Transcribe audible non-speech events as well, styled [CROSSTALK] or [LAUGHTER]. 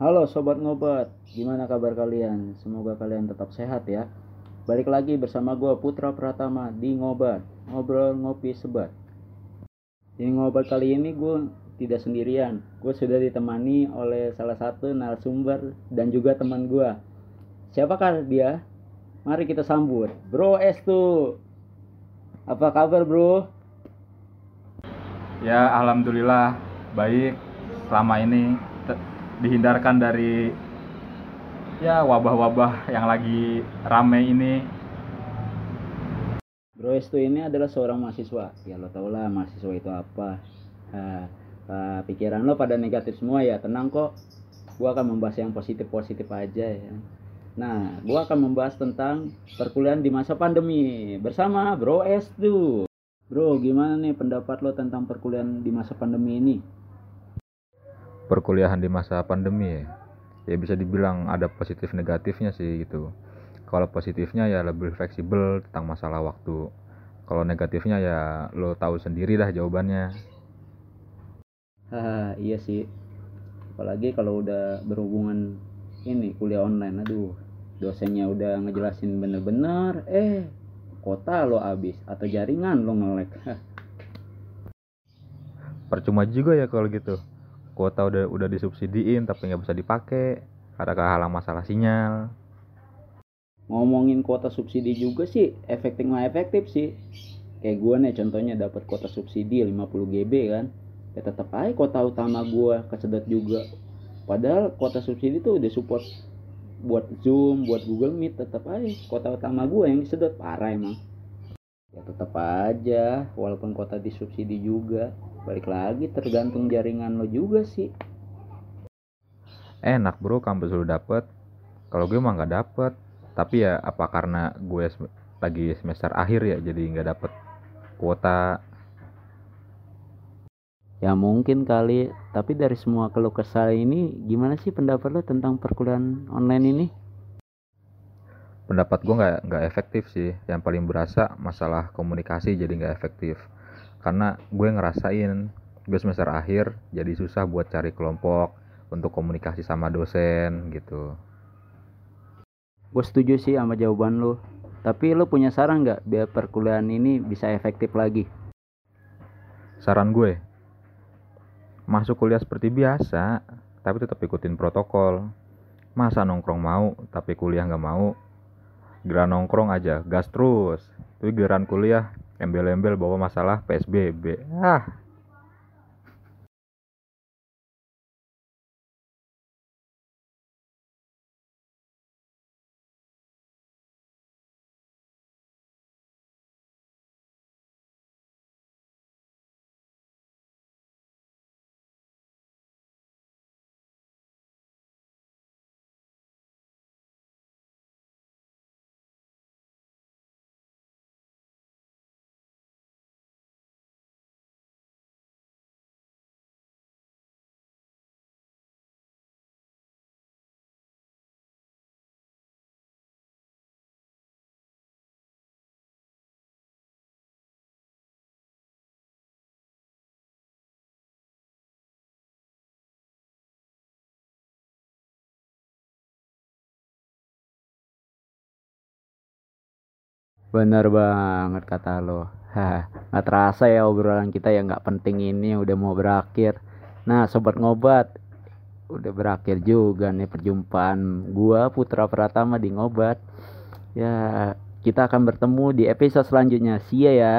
Halo sobat ngobat, gimana kabar kalian? Semoga kalian tetap sehat ya. Balik lagi bersama gue Putra Pratama di ngobat, ngobrol ngopi sebat. Di ngobat kali ini gue tidak sendirian, gue sudah ditemani oleh salah satu narasumber dan juga teman gue. Siapakah dia? Mari kita sambut, Bro Estu. Apa kabar bro? Ya alhamdulillah baik selama ini dihindarkan dari ya wabah-wabah yang lagi rame ini. Bro Estu ini adalah seorang mahasiswa. Ya lo tau lah mahasiswa itu apa. Nah, ah, pikiran lo pada negatif semua ya. Tenang kok. Gua akan membahas yang positif-positif aja ya. Nah, gua akan membahas tentang perkuliahan di masa pandemi bersama Bro Estu. Bro, gimana nih pendapat lo tentang perkuliahan di masa pandemi ini? Perkuliahan di masa pandemi ya. Ya bisa dibilang ada positif negatifnya sih gitu. Kalau positifnya ya lebih fleksibel tentang masalah waktu. Kalau negatifnya ya lo tahu sendiri dah jawabannya. Haha, iya sih. Apalagi kalau udah berhubungan ini kuliah online, aduh, dosennya udah ngejelasin bener-bener, eh kota lo abis atau jaringan lo ngelek. [LAUGHS] Percuma juga ya kalau gitu. Kuota udah udah disubsidiin tapi nggak bisa dipakai. Ada kehalang masalah sinyal. Ngomongin kuota subsidi juga sih, efektif nggak efektif sih. Kayak gue nih contohnya dapat kuota subsidi 50 GB kan. Ya tetap aja kuota utama gue kesedot juga. Padahal kuota subsidi tuh udah support buat Zoom, buat Google Meet tetap aja kuota utama gue yang disedot parah emang. Ya tetap aja walaupun kuota disubsidi juga. Balik lagi tergantung jaringan lo juga sih. Enak bro kampus lu dapet. Kalau gue mah nggak dapet. Tapi ya apa karena gue lagi semester akhir ya jadi nggak dapet kuota. Ya mungkin kali, tapi dari semua keluh kesah ini gimana sih pendapat lo tentang perkuliahan online ini? Pendapat gue nggak nggak efektif sih. Yang paling berasa masalah komunikasi jadi nggak efektif. Karena gue ngerasain gue semester akhir jadi susah buat cari kelompok untuk komunikasi sama dosen gitu. Gue setuju sih sama jawaban lo. Tapi lo punya saran nggak biar perkuliahan ini bisa efektif lagi? Saran gue, masuk kuliah seperti biasa, tapi tetap ikutin protokol. Masa nongkrong mau, tapi kuliah nggak mau? Giliran nongkrong aja, gas terus. Tapi giliran kuliah, embel-embel bawa masalah PSBB. Ah, Bener banget kata lo. Nggak terasa ya obrolan kita yang nggak penting ini udah mau berakhir. Nah, sobat ngobat, udah berakhir juga nih perjumpaan gua Putra Pratama di ngobat. Ya, kita akan bertemu di episode selanjutnya. See ya ya.